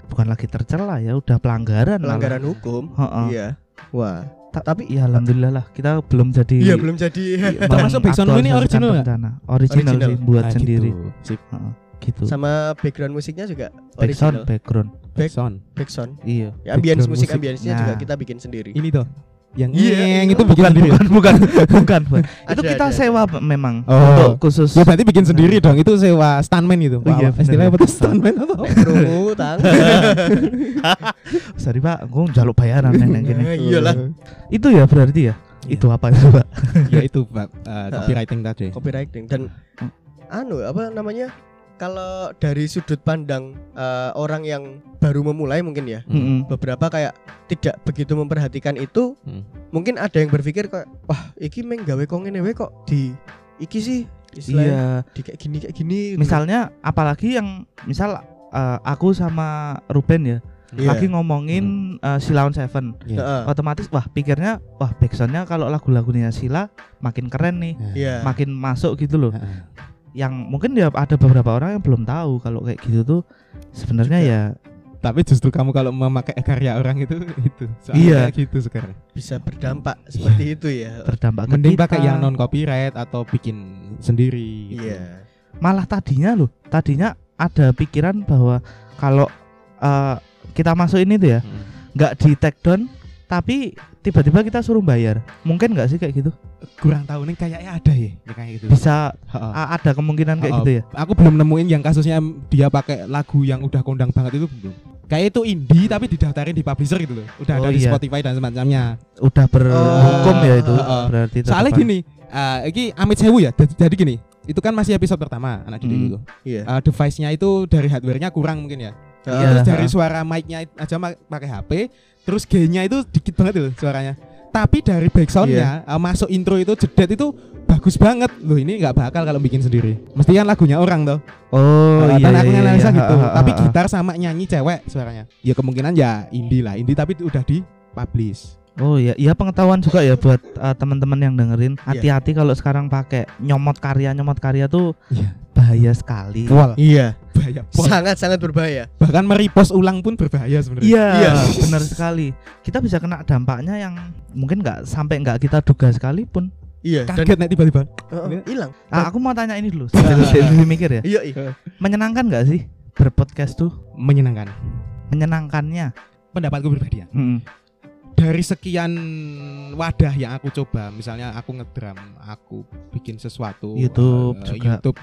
bukan lagi tercela ya, udah pelanggaran. malah. pelanggaran hukum. Heeh. Iya. Wah. Ta- tapi- ya alhamdulillah lah kita belum jadi Iya, belum jadi. Termasuk backsound lu ini original bencana. Original, Original. sih buat Ah, sendiri. gitu. Sip. Heeh, gitu. Sama background musiknya juga background, original. background. Backsound. Backsound. Iya. Ya, ambience Background musik musik. ambience-nya juga Nah. kita bikin sendiri. Ini tuh yang Iya, yang iya. itu bikin Bukan, sendiri. ya? bukan, bukan, bukan, bukan. itu Ada, kita ada, sewa memang Oh. untuk khusus. Ya berarti bikin sendiri dong. Itu sewa stuntman itu. Oh, iya, istilahnya bener. apa tuh stuntman atau? Krungu, tang. Sorry Pak, gue jaluk bayaran neng neng gini. Iyalah. Itu ya berarti ya. Iya. Itu apa itu Pak? ya itu Pak, uh, copywriting tadi. Copywriting dan anu apa namanya? Kalau dari sudut pandang eh, orang yang baru memulai mungkin ya Mm-mm. beberapa kayak tidak begitu memperhatikan itu Hmm. mungkin ada yang berpikir kayak wah iki meng gawe kok ngene kok di iki sih istilahnya Iya. di kayak gini kayak gini gitu. Misalnya apalagi yang misal eh, aku sama Ruben ya Iya. lagi ngomongin eh, Silaun Seven. Iya. Heeh. Otomatis wah pikirnya wah backsoundnya kalau lagu-lagunya Sila makin keren nih, Iya. makin masuk gitu loh. Heeh. Yang mungkin ya ada beberapa orang yang belum tahu kalau kayak gitu tuh sebenarnya Juga. ya Tapi justru kamu kalau memakai karya orang itu itu soalnya Iya. gitu sekarang. bisa berdampak seperti itu ya. berdampak Mending kita. pakai yang non copyright atau bikin sendiri. gitu. Iya. malah tadinya loh tadinya ada pikiran bahwa kalau eh, kita masukin itu ya Hmm. nggak di take down tapi tiba-tiba kita suruh bayar mungkin nggak sih kayak gitu Kurang tahu nih kayaknya ada ya, ya kayak gitu. bisa Heeh. a- ada kemungkinan kayak Oh, gitu ya Aku belum nemuin yang kasusnya dia pakai lagu yang udah kondang banget itu belum. Kayak itu indie tapi didaftarin di publisher gitu loh. Udah Oh, ada di iya. Spotify dan semacamnya. udah berhukum Oh, ya itu heeh. berarti Soalnya gini, eh iki Amit Sewu ya. Jadi, jadi gini, itu kan masih episode pertama anak didik Hmm. itu. Iya. Eh, device-nya itu dari hardware-nya kurang mungkin ya. Iya. Terus dari ha. suara mic-nya aja pakai HP, terus gain-nya itu dikit banget loh suaranya. Tapi dari backsound-nya eh, masuk intro itu jedet itu bagus banget loh ini nggak bakal kalau bikin sendiri. Mesti kan lagunya orang toh. oh Eh, iya dan iya, aku iya, analisa iya, gitu. ha, ha, Tapi gitar sama nyanyi cewek suaranya. Ya kemungkinan ya indie lah, indie tapi udah di publish. oh iya iya pengetahuan juga ya buat eh, teman-teman yang dengerin Iya. hati-hati kalau sekarang pakai nyomot karya nyomot karya tuh Iya. bahaya sekali Iya. Bahaya. Pol. Sangat sangat berbahaya. Bahkan merepost ulang pun berbahaya sebenarnya. Iya, Iya. benar sekali. Kita bisa kena dampaknya yang mungkin nggak sampai nggak kita duga sekalipun. Iya. Kaget nih tiba-tiba. Heeh, hilang. Ah, aku mau tanya ini dulu. Sambil mikir ya. Iya, iya. Menyenangkan nggak sih berpodcast tuh? Menyenangkan. Menyenangkannya. Pendapatku pribadi ya. Mm-mm. dari sekian wadah yang aku coba, misalnya aku ngedram, aku bikin sesuatu YouTube eh, juga. YouTube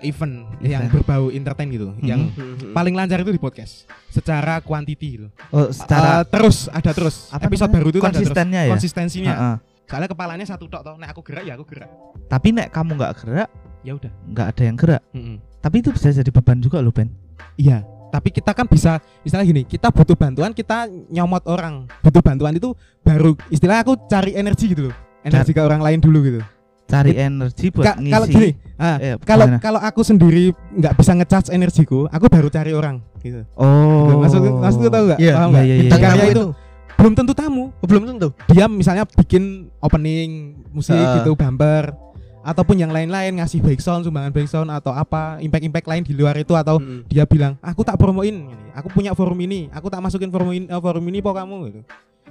event, yang berbau entertain gitu, Mhm. yang Hmm. paling lancar itu di podcast secara kuantiti gitu. Oh, secara Eh, terus ada terus apa episode namanya? baru itu ada terus. konsistennya ya. konsistensinya. Heeh. Soalnya kepalanya satu tok toh, nah aku gerak ya aku gerak. Tapi nek kamu nggak gerak, Ya udah. nggak ada yang gerak. Mm-mm. Tapi itu bisa jadi beban juga loh Ben. Iya, tapi kita kan bisa istilah gini, kita butuh bantuan, kita nyomot orang. Butuh bantuan itu baru istilah aku cari energi gitu loh. Energi ke orang lain dulu gitu. Cari energi buat Ka- ngisi. kalau gini, ah, Eh, kalau gimana? kalau aku sendiri nggak bisa ngecharge energiku, aku baru cari orang gitu. Oh. Maksud maksudku tahu nggak? Iya, Paham iya, nggak? iya, iya. karya Tamu itu belum tentu tamu. Oh, belum tentu. Dia misalnya bikin opening musik Ah. gitu, bumper ataupun yang lain-lain ngasih background, sumbangan background atau apa, impact-impact lain di luar itu atau Hmm. dia bilang aku tak promoin ini aku punya forum ini aku tak masukin forum ini eh, forum ini po kamu gitu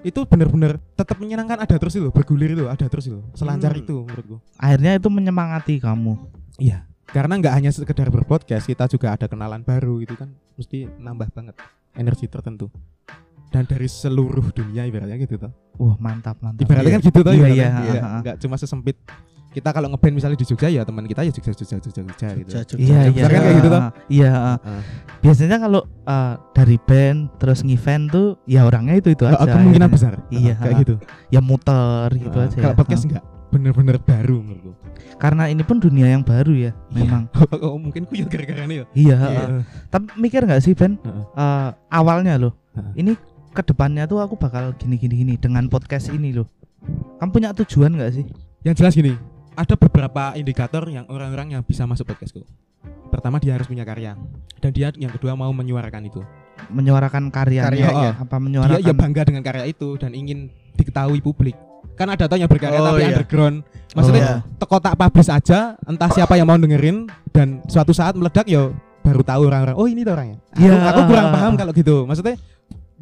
itu bener-bener tetap menyenangkan ada terus itu bergulir itu ada terus itu selancar Hmm. itu menurutku Akhirnya itu menyemangati kamu. iya karena nggak hanya sekedar berpodcast kita juga ada kenalan baru itu kan mesti nambah banget energi tertentu dan dari seluruh dunia ibaratnya gitu toh Wah, mantap, mantap. ibaratnya Iya. kan gitu toh Iya, iya, Iya, ha, ha. nggak cuma sesempit kita kalau ngeband misalnya di Jogja ya teman kita ya Jogja Jogja Jogja Jogja gitu Jogja, Iya, Jogja iya. kan kayak gitu toh? Iya. Ah. biasanya kalau uh, dari band terus ngevent tuh ya orangnya itu itu Oh, aja. kemungkinan akhirnya. besar Iya, kayak gitu Ya muter gitu Ah, aja. kalau ya. podcast enggak bener-bener baru menurutku. Karena ini pun dunia yang baru ya, memang. oh, mungkin ku ya gara-gara ini ya Iya. Iya. Tapi mikir nggak sih Ben? Eh, awalnya loh, Heeh. ini ke depannya tuh aku bakal gini-gini gini dengan podcast ini loh. Kamu punya tujuan nggak sih? yang jelas gini ada beberapa indikator yang orang-orang yang bisa masuk podcastku pertama dia harus punya karya dan dia yang kedua mau menyuarakan itu Menyuarakan karyanya, Karyanya. apa dia menyuarakan? ya bangga dengan karya itu dan ingin diketahui publik kan ada tuh yang berkarya Oh, tapi iya. underground maksudnya Oh. teko tak publish aja entah siapa yang mau dengerin dan suatu saat meledak ya baru tahu orang-orang oh ini tuh orangnya aku, Iya. aku kurang paham kalau gitu maksudnya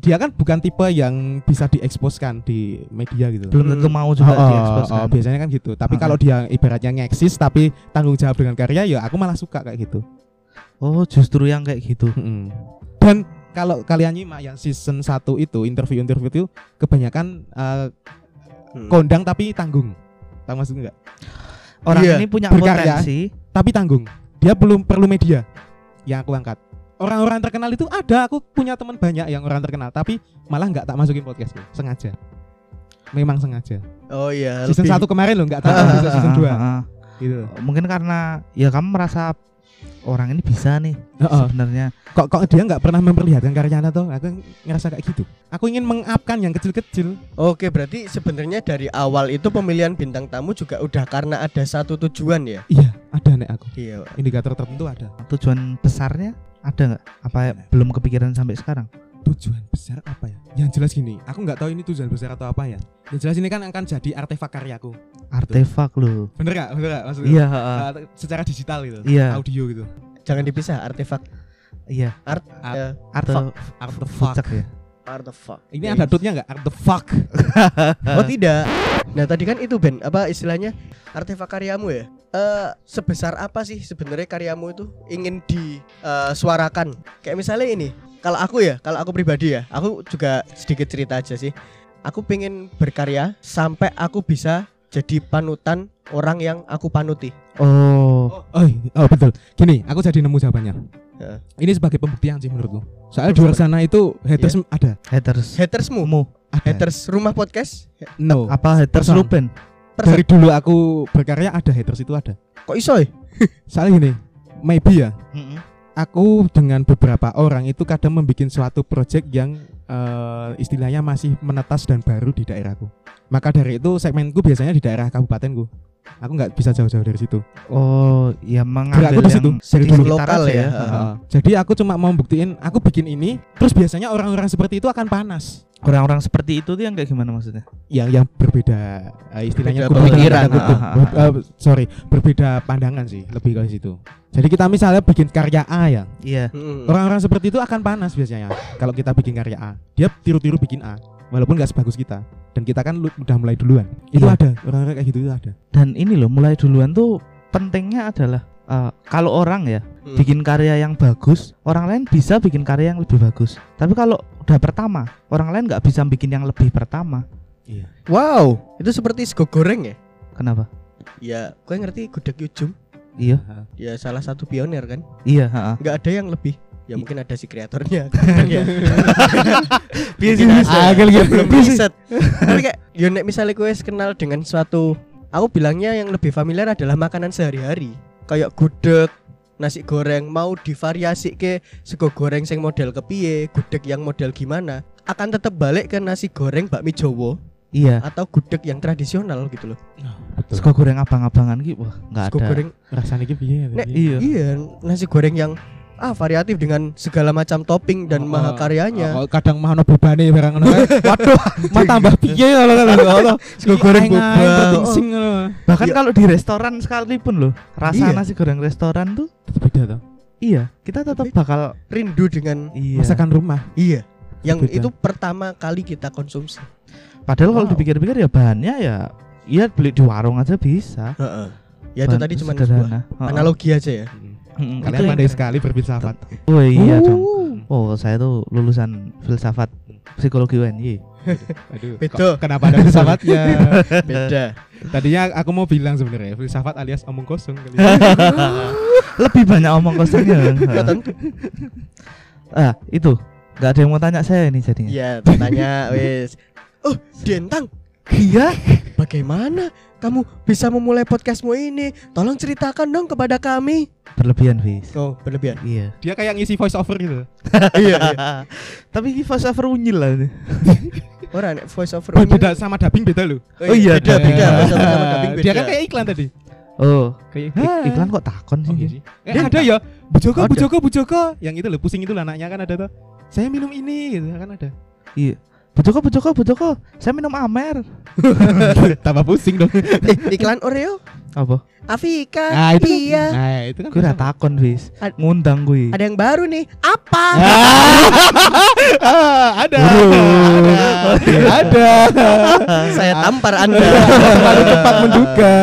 dia kan bukan tipe yang bisa dieksposkan di media gitu belum tentu mau juga Oh, oh, diekspos oh, kan. biasanya kan gitu. Tapi Ah, kalau dia ibaratnya ngeksis tapi tanggung jawab dengan karya ya aku malah suka kayak gitu. Oh, justru yang kayak gitu. Mm-mm. Dan kalau kalian nyimak yang season 1 itu interview-interview itu kebanyakan eh, Hmm. kondang tapi tanggung. Tahu maksud enggak? Orang Iya, ini punya berkarya. potensi. Tapi tanggung. Dia belum perlu media yang aku angkat. Orang-orang terkenal itu ada, aku punya teman banyak yang orang terkenal, tapi malah nggak tak masukin podcastku, sengaja. Memang sengaja. Oh iya, Season lebih- 1 kemarin loh nggak tahu Ah, season ah, 2 ah, ah. gitu. Mungkin karena ya kamu merasa orang ini bisa nih Heeh. sebenarnya. Kok kok dia nggak pernah memperlihatkan karyanya tuh? Aku ngerasa kayak gitu. Aku ingin mengupkan yang kecil-kecil. Oke, berarti sebenarnya dari awal itu pemilihan bintang tamu juga udah karena ada satu tujuan ya. Iya, ada nek aku. Iya. Indikator tertentu ada. Tujuan besarnya ada nggak? Apa belum kepikiran sampai sekarang? Tujuan besar apa ya? Yang jelas gini, aku nggak tahu ini tujuan besar atau apa ya. Yang jelas ini kan akan jadi artefak karyaku. Artefak loh. Bener gak? Bener gak maksudnya? Iya, heeh. Uh, secara digital gitu. Iya. Audio gitu. Jangan dipisah artefak iya. art Art- Arte Artefak. fuck ya. artefak. Ini Ya, ada dotnya nggak? Artefak. Oh tidak. Nah tadi kan itu Ben apa istilahnya artefak karyamu ya? Eh sebesar apa sih sebenarnya karyamu itu ingin disuarakan? Kayak misalnya ini, kalau aku ya, kalau aku pribadi ya, aku juga sedikit cerita aja sih. Aku pengen berkarya sampai aku bisa jadi panutan orang yang aku panuti. Oh, Oh, oh betul. Gini, aku jadi nemu jawabannya. Heeh. Ini sebagai pembuktian sih menurutku. Soalnya di luar sana itu haters ada. haters. Hatersmu, Mu. Ada. haters rumah podcast, No. Apa haters Person. Ruben? Dari dulu aku berkarya ada haters itu ada. kok iso ya? Soalnya gini, maybe ya. Aku dengan beberapa orang itu kadang membuat suatu project yang eh, istilahnya masih menetas dan baru di daerahku. Maka dari itu segmenku biasanya di daerah kabupatenku. Aku nggak bisa jauh-jauh dari situ. Oh, ya mengambil di situ, yang dari di dulu. Lokal aja ya. Heeh. Jadi aku cuma mau buktiin aku bikin ini, terus biasanya orang-orang seperti itu akan panas. Orang-orang seperti itu tuh yang kayak gimana maksudnya? Yang yang berbeda eh, istilahnya Berbeda pemikiran, eh, sorry, berbeda pandangan sih, lebih ke situ. Jadi kita misalnya bikin karya A ya, Iya. Mm-mm. orang-orang seperti itu akan panas biasanya. Kalau kita bikin karya A, dia tiru-tiru bikin A, walaupun nggak sebagus kita. Dan kita kan udah mulai duluan. Itu Iya. ada orang-orang kayak gitu itu ada. Dan ini loh mulai duluan tuh pentingnya adalah eh, kalau orang ya Mm. bikin karya yang bagus, orang lain bisa bikin karya yang lebih bagus. Tapi kalau udah pertama, orang lain nggak bisa bikin yang lebih pertama. Wow, itu seperti sego goreng ya? Kenapa? Ya, gue ngerti gudeg ujung. Iya, Ya salah satu pioner kan. iya. heeh. Nggak ada yang lebih. Ya mungkin ada si kreatornya. ya. Ah, kayak gitu. belum riset. Tapi kayak yo nek misalnya gue kenal dengan suatu aku bilangnya yang lebih familiar adalah makanan sehari-hari. Kayak gudeg, nasi goreng mau divariasi ke sego goreng sing model kepiye, gudeg yang model gimana, akan tetap balik ke nasi goreng bakmi Jowo Iya. atau gudeg yang tradisional gitu loh. Betul. Sego goreng abangan-abangan gitu, wah nggak Sego ada. goreng Rasanya gitu ya. Iya. iya nasi goreng yang ah variatif dengan segala macam topping dan Oh, maha karyanya. oh, kadang mah ono bebane barang ngono. Waduh, mah tambah piye kalau kan ono. Sego goreng boba. Oh. sing ngono. Bahkan Iya. kalau di restoran sekalipun loh, rasa Iya. nasi goreng restoran tuh Beda toh. iya, kita tetap Tapi- bakal Rindu dengan iya. Masakan rumah. iya yang Beda. itu pertama kali kita konsumsi. Padahal kalau Wow. dipikir-pikir ya bahannya ya Iya beli di warung aja bisa. Heeh. Ya itu Bahan tadi cuma sederhana. sebuah analogi aja ya. Mm, Kalian pandai sekali berfilsafat. Oh iya Uh. dong. Oh saya tuh lulusan filsafat psikologi UNY. Aduh. Beda. kok Kenapa ada filsafatnya? Beda. Tadinya aku mau bilang sebenarnya filsafat alias omong kosong kali. Lebih banyak omong kosongnya. Ah itu nggak ada yang mau tanya saya ini jadinya. Iya, tanya wis. Oh, Dentang, Iya. bagaimana kamu bisa memulai podcastmu ini? Tolong ceritakan dong kepada kami. Berlebihan Fis. Oh, berlebihan. Iya. Dia kayak ngisi voice over gitu. iya, iya. Tapi ini voice over unyil lah ini. Orang nek voice over. Oh, beda sama dubbing beda loh. Oh iya, beda, beda. Eh, Voice over sama dubbing beda. Dia kan kayak iklan tadi. Oh, Kayak ik- iklan kok takon Oh, iya sih? sih. Eh, ada ya. Bu Joko, Bu. Joko, Bu Joko. Yang itu loh pusing itu lah anaknya kan ada tuh. Saya minum ini gitu kan ada. Iya. Bu Joko, Bu Joko, Bu Joko, saya minum Amer. Tambah pusing dong. Eh, iklan Oreo. Apa? Afika. Nah, itu kan- iya. Nah, itu kan. Gue udah takon Fis. Ad- Ngundang gue. Ada yang baru nih. Apa? Ah, ada. Buru. ada. Saya tampar Anda. Terlalu cepat menduga.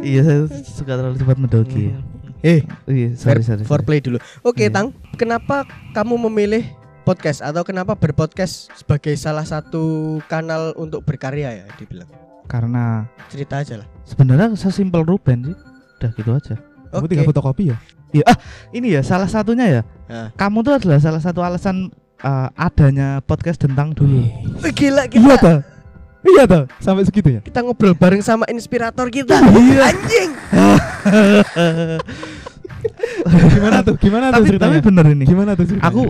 iya, saya suka terlalu cepat mendoki. Eh, Iya, sorry, sorry. foreplay dulu. Oke, Iya. Tang. Kenapa kamu memilih podcast atau kenapa berpodcast sebagai salah satu kanal untuk berkarya ya dibilang? Karena Cerita aja lah. sebenarnya sesimpel Ruben sih. Udah gitu aja. Kamu tinggal fotokopi ya? Ini ya salah satunya ya. Nah. Kamu tuh adalah salah satu alasan eh, adanya podcast tentang dulu. Gila Iya kita toh. Iya toh, sampai segitu ya. kita ngobrol bareng sama inspirator kita. Iya. Anjing. gimana tuh? Gimana tuh tapi tapi ceritanya? bener ini Gimana tuh ceritanya? Aku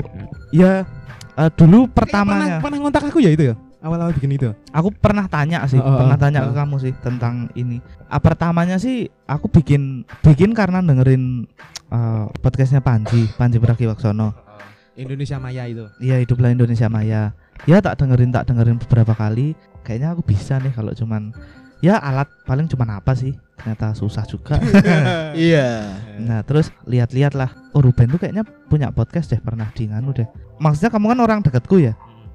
ya eh, dulu Pernah, pertamanya pernah ngontak aku ya itu ya? Awal-awal bikin itu. aku pernah tanya sih Oh, oh, pernah tanya oh. ke kamu sih tentang ini ah, pertamanya sih aku bikin bikin karena dengerin eh, podcastnya Panji Panji Pragiwaksono Indonesia Maya itu. iya hiduplah Indonesia Maya ya tak dengerin tak dengerin beberapa kali kayaknya aku bisa nih kalau cuman ya alat paling cuman apa sih ternyata susah juga Iya. nah terus lihat-lihat lah oh Ruben tuh kayaknya punya podcast deh pernah di nganu deh maksudnya kamu kan orang dekatku ya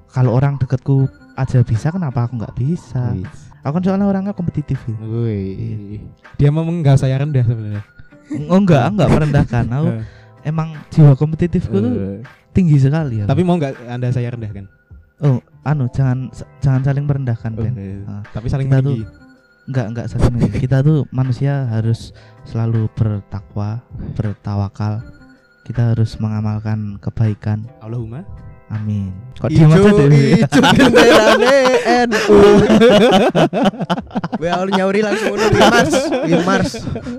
kalau orang dekatku aja bisa kenapa aku nggak bisa Wih. aku kan soalnya orangnya kompetitif. Wih. Dia mau menggak saya rendah sebenarnya. Oh enggak, enggak merendahkan. Aku emang jiwa kompetitifku tuh tinggi sekali ya. Tapi mau nggak anda saya rendahkan? oh, anu jangan jangan saling merendahkan, Oh, Ben. eh. Ah, Tapi saling kita meninggi. Enggak, enggak saling meninggi. Kita tuh manusia harus selalu bertakwa, bertawakal. Kita harus mengamalkan kebaikan. Allahumma. Amin. Kok diam aja deh. ijo genderane NU. Gue awal nyauri langsung ngono Wih, Mars, Wih, Mars.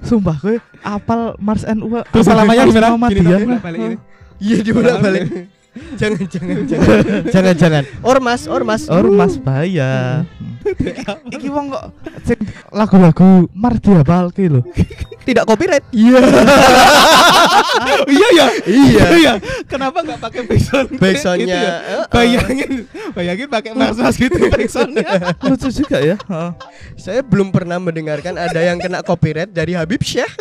Sumpah gue apal Mars NU. Terus salamannya Mars gimana? Gini balik ini. Iya dibolak balik. Jangan jangan jangan jangan jangan. Ormas ormas. Ormas bahaya. Iki wong kok lagu-lagu Mars diapalke lho. Tidak copyright. Iya. iya ya. Iya. Iya. Kenapa nggak pakai backsound? Backsoundnya. gitu ya? eh. Bayangin, bayangin pakai Mars Mars gitu backsoundnya. Lucu juga ya. Heeh. Saya belum pernah mendengarkan ada yang kena copyright dari Habib Syekh.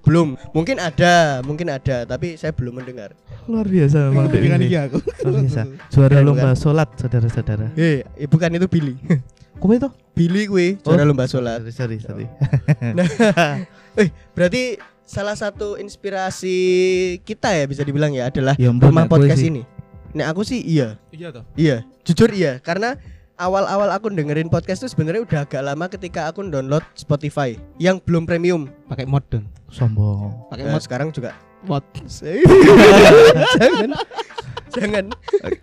Belum. Mungkin ada, mungkin ada, tapi saya belum mendengar. Luar biasa memang Dek ini. iya aku. Luar biasa. Juara Bukan, lomba bukan. sholat saudara-saudara. Eh, eh, bukan itu Billy. Kowe itu? Billy gue Oh. juara lomba sholat. Sorry, sorry, sorry. Nah, eh berarti salah satu inspirasi kita ya bisa dibilang ya adalah Ya rumah podcast sih. ini. Nah aku sih iya, Iya toh. iya, jujur iya, karena awal-awal aku dengerin podcast itu sebenarnya udah agak lama ketika aku download Spotify yang belum premium. Pakai mod dong. Sombong. Pakai Nah, mod. sekarang juga. Mod. jangan, jangan.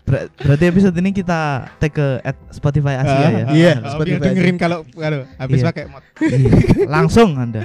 Ber- berarti episode ini kita tag ke at Spotify Asia ya. Iya, Oh, Spotify dengerin kalau kalau habis Iya. pakai mod. Iya. Langsung Anda.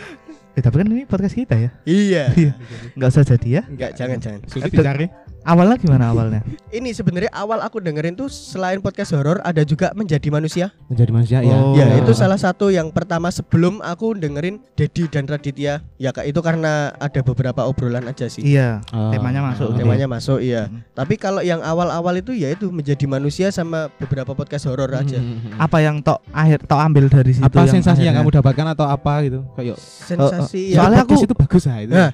Eh, tapi kan ini podcast kita ya. Iya. Iya. Enggak usah jadi ya. Enggak, jangan, jangan. Sulit dicari. Awalnya gimana awalnya? Ini sebenarnya awal aku dengerin tuh selain podcast horor ada juga menjadi manusia. Menjadi manusia ya. Oh. Ya, Oh. itu salah satu yang pertama sebelum aku dengerin Dedi dan Raditya. Ya, Kak, itu karena ada beberapa obrolan aja sih. Iya. Oh. Temanya masuk. Oh. Temanya masuk, iya. Hmm. Tapi kalau yang awal-awal itu ya itu menjadi manusia sama beberapa podcast horor aja. Hmm. Apa yang tok akhir tok ambil dari situ apa sensasi yang akhirnya- kamu dapatkan atau apa gitu? Kayak Sensasi Oh, ya. soalnya aku- podcast itu bagus lah itu. Nah,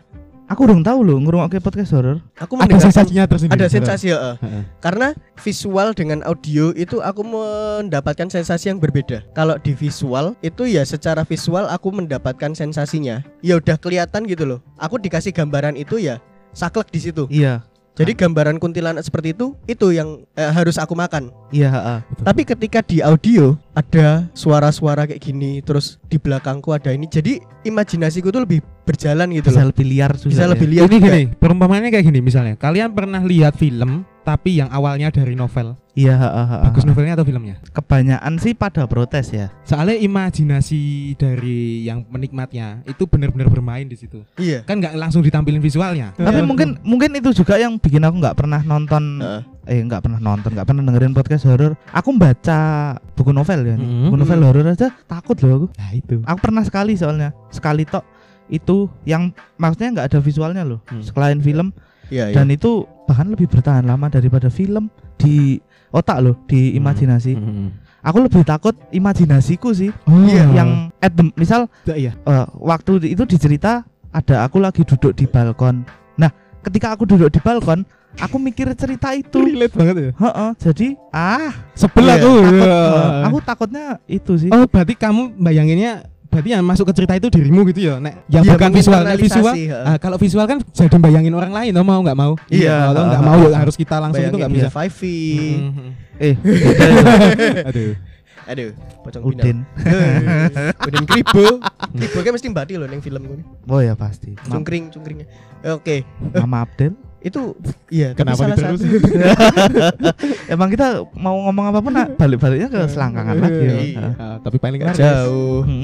Aku udah tahu loh ngerungok podcast horor. aku ada sensasinya tersendiri. ada sensasi ya. eh. Heeh. Karena visual dengan audio itu aku mendapatkan sensasi yang berbeda. Kalau di visual itu ya secara visual aku mendapatkan sensasinya. Ya udah kelihatan gitu loh. Aku dikasih gambaran itu ya saklek di situ. Iya. Jadi gambaran kuntilanak seperti itu itu yang eh, harus aku makan. Iya, heeh. Tapi ketika di audio ada suara-suara kayak gini, terus di belakangku ada ini, jadi imajinasiku tuh lebih berjalan gitu Bisa loh. lebih liar. Bisa ya. lebih liar. Ini juga. gini, perumpamaannya kayak gini misalnya. Kalian pernah lihat film tapi yang awalnya dari novel. Iya, heeh, heeh. Bagus novelnya atau filmnya? Kebanyakan sih pada protes ya. Soalnya imajinasi dari yang menikmatnya itu benar-benar bermain di situ. Iya. Kan nggak langsung ditampilin visualnya. Tapi Iya. mungkin mungkin itu juga yang bikin aku nggak pernah nonton Heeh. eh nggak pernah nonton, nggak pernah dengerin podcast horor. Aku baca buku novel ya. nih. Mhm. Buku novel horor aja takut loh aku. Nah itu. Aku pernah sekali soalnya. Sekali tok itu yang maksudnya nggak ada visualnya loh. Hmm. Selain film Iya, iya. dan itu bahkan lebih bertahan lama daripada film di otak loh, di Hmm. imajinasi. Mhm. Aku lebih takut imajinasiku sih Oh, Iya, yang at the- misal iya. eh, waktu itu dicerita ada aku lagi duduk di balkon. Nah, ketika aku duduk di balkon, aku mikir cerita itu. Relate banget ya. Heeh, jadi ah, Sebel Iya, aku. takut, Iya. eh, aku takutnya itu sih. Oh, berarti kamu bayanginnya berarti yang masuk ke cerita itu dirimu gitu ya, Nek. Yang Iya, bukan visual, Nek visual. Ah, kalau visual kan jadi bayangin orang lain, oh, mau nggak mau? Iya. kalau nggak mau ya harus kita langsung itu nggak bisa. Five V. Mhm. Eh, ya. Aduh. Aduh, pocong pindah. Udin. Udin kribo. Kribo kan mesti mbati loh neng film gue. Oh ya pasti. Cungkring, cungkringnya. Eh, Oke, Mama Abdel. Itu iya. Kenapa satu- Emang kita mau ngomong apa pun nah, balik-baliknya ke selangkangan lagi ya. Iya. Heeh. Ah, tapi paling Jauh. Hmm.